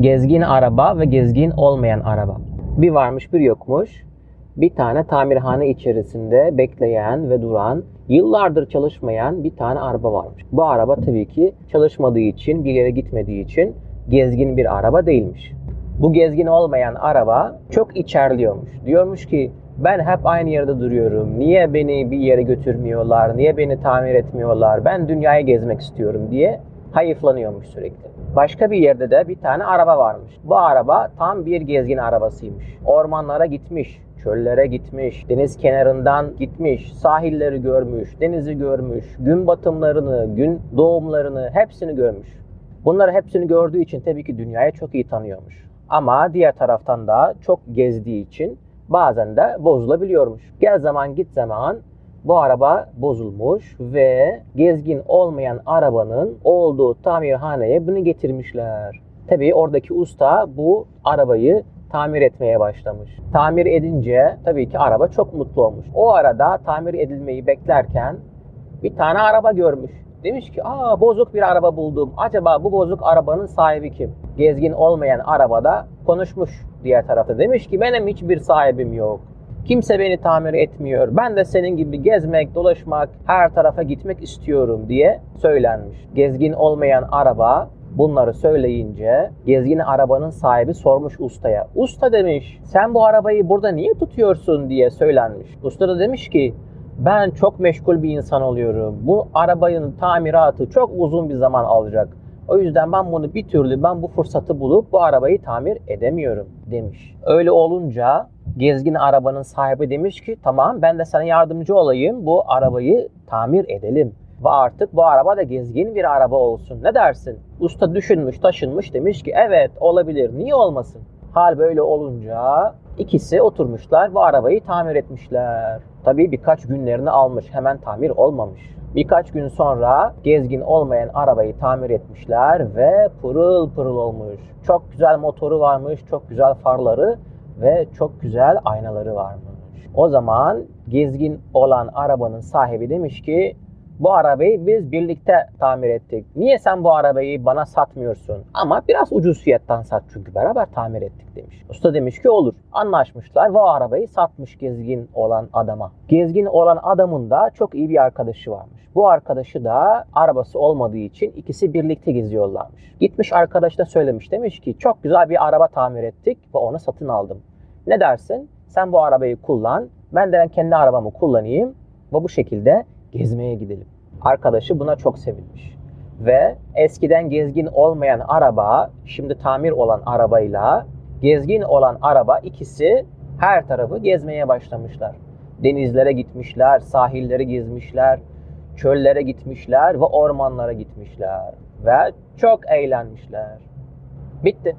Gezgin araba ve gezgin olmayan araba. Bir varmış bir yokmuş. Bir tane tamirhane içerisinde bekleyen ve duran, yıllardır çalışmayan bir tane araba varmış. Bu araba tabii ki çalışmadığı için, bir yere gitmediği için gezgin bir araba değilmiş. Bu gezgin olmayan araba çok içerliyormuş. Diyormuş ki ben hep aynı yerde duruyorum. Niye beni bir yere götürmüyorlar? Niye beni tamir etmiyorlar? Ben dünyayı gezmek istiyorum diye hayıflanıyormuş sürekli. Başka bir yerde de bir tane araba varmış. Bu araba tam bir gezgin arabasıymış. Ormanlara gitmiş, çöllere gitmiş, deniz kenarından gitmiş, sahilleri görmüş, denizi görmüş, gün batımlarını, gün doğumlarını hepsini görmüş. Bunları hepsini gördüğü için tabii ki dünyayı çok iyi tanıyormuş. Ama diğer taraftan da çok gezdiği için bazen de bozulabiliyormuş. Gel zaman git zaman bu araba bozulmuş ve gezgin olmayan arabanın olduğu tamirhaneye bunu getirmişler. Tabii oradaki usta bu arabayı tamir etmeye başlamış. Tamir edince tabii ki araba çok mutlu olmuş. O arada tamir edilmeyi beklerken bir tane araba görmüş. Demiş ki aa bozuk bir araba buldum. Acaba bu bozuk arabanın sahibi kim? Gezgin olmayan arabada konuşmuş diğer tarafta. Demiş ki benim hiçbir sahibim yok. Kimse beni tamir etmiyor. Ben de senin gibi gezmek, dolaşmak, her tarafa gitmek istiyorum diye söylenmiş. Gezgin olmayan araba bunları söyleyince gezgin arabanın sahibi sormuş ustaya. Usta demiş sen bu arabayı burada niye tutuyorsun diye söylenmiş. Usta da demiş ki ben çok meşgul bir insan oluyorum. Bu arabanın tamiratı çok uzun bir zaman alacak. O yüzden ben bunu bir türlü ben bu fırsatı bulup bu arabayı tamir edemiyorum demiş. Öyle olunca gezgin arabanın sahibi demiş ki tamam ben de sana yardımcı olayım bu arabayı tamir edelim. Ve artık bu araba da gezgin bir araba olsun. Ne dersin? Usta düşünmüş taşınmış demiş ki evet olabilir niye olmasın? Hal böyle olunca ikisi oturmuşlar bu arabayı tamir etmişler. Tabii birkaç günlerini almış hemen tamir olmamış. Birkaç gün sonra gezgin olmayan arabayı tamir etmişler ve pırıl pırıl olmuş. Çok güzel motoru varmış, çok güzel farları ve çok güzel aynaları varmış. O zaman gezgin olan arabanın sahibi demiş ki bu arabayı biz birlikte tamir ettik. Niye sen bu arabayı bana satmıyorsun? Ama biraz ucuz fiyattan sat çünkü beraber tamir ettik demiş. Usta demiş ki olur. Anlaşmışlar ve o arabayı satmış gezgin olan adama. Gezgin olan adamın da çok iyi bir arkadaşı varmış. Bu arkadaşı da arabası olmadığı için ikisi birlikte geziyorlarmış. Gitmiş arkadaşına söylemiş demiş ki çok güzel bir araba tamir ettik ve onu satın aldım. Ne dersin? Sen bu arabayı kullan. Ben de kendi arabamı kullanayım ve bu şekilde gezmeye gidelim. Arkadaşı buna çok sevinmiş. Ve eskiden gezgin olmayan araba, şimdi tamir olan arabayla gezgin olan araba ikisi her tarafı gezmeye başlamışlar. Denizlere gitmişler, sahilleri gezmişler, çöllere gitmişler ve ormanlara gitmişler ve çok eğlenmişler. Bitti.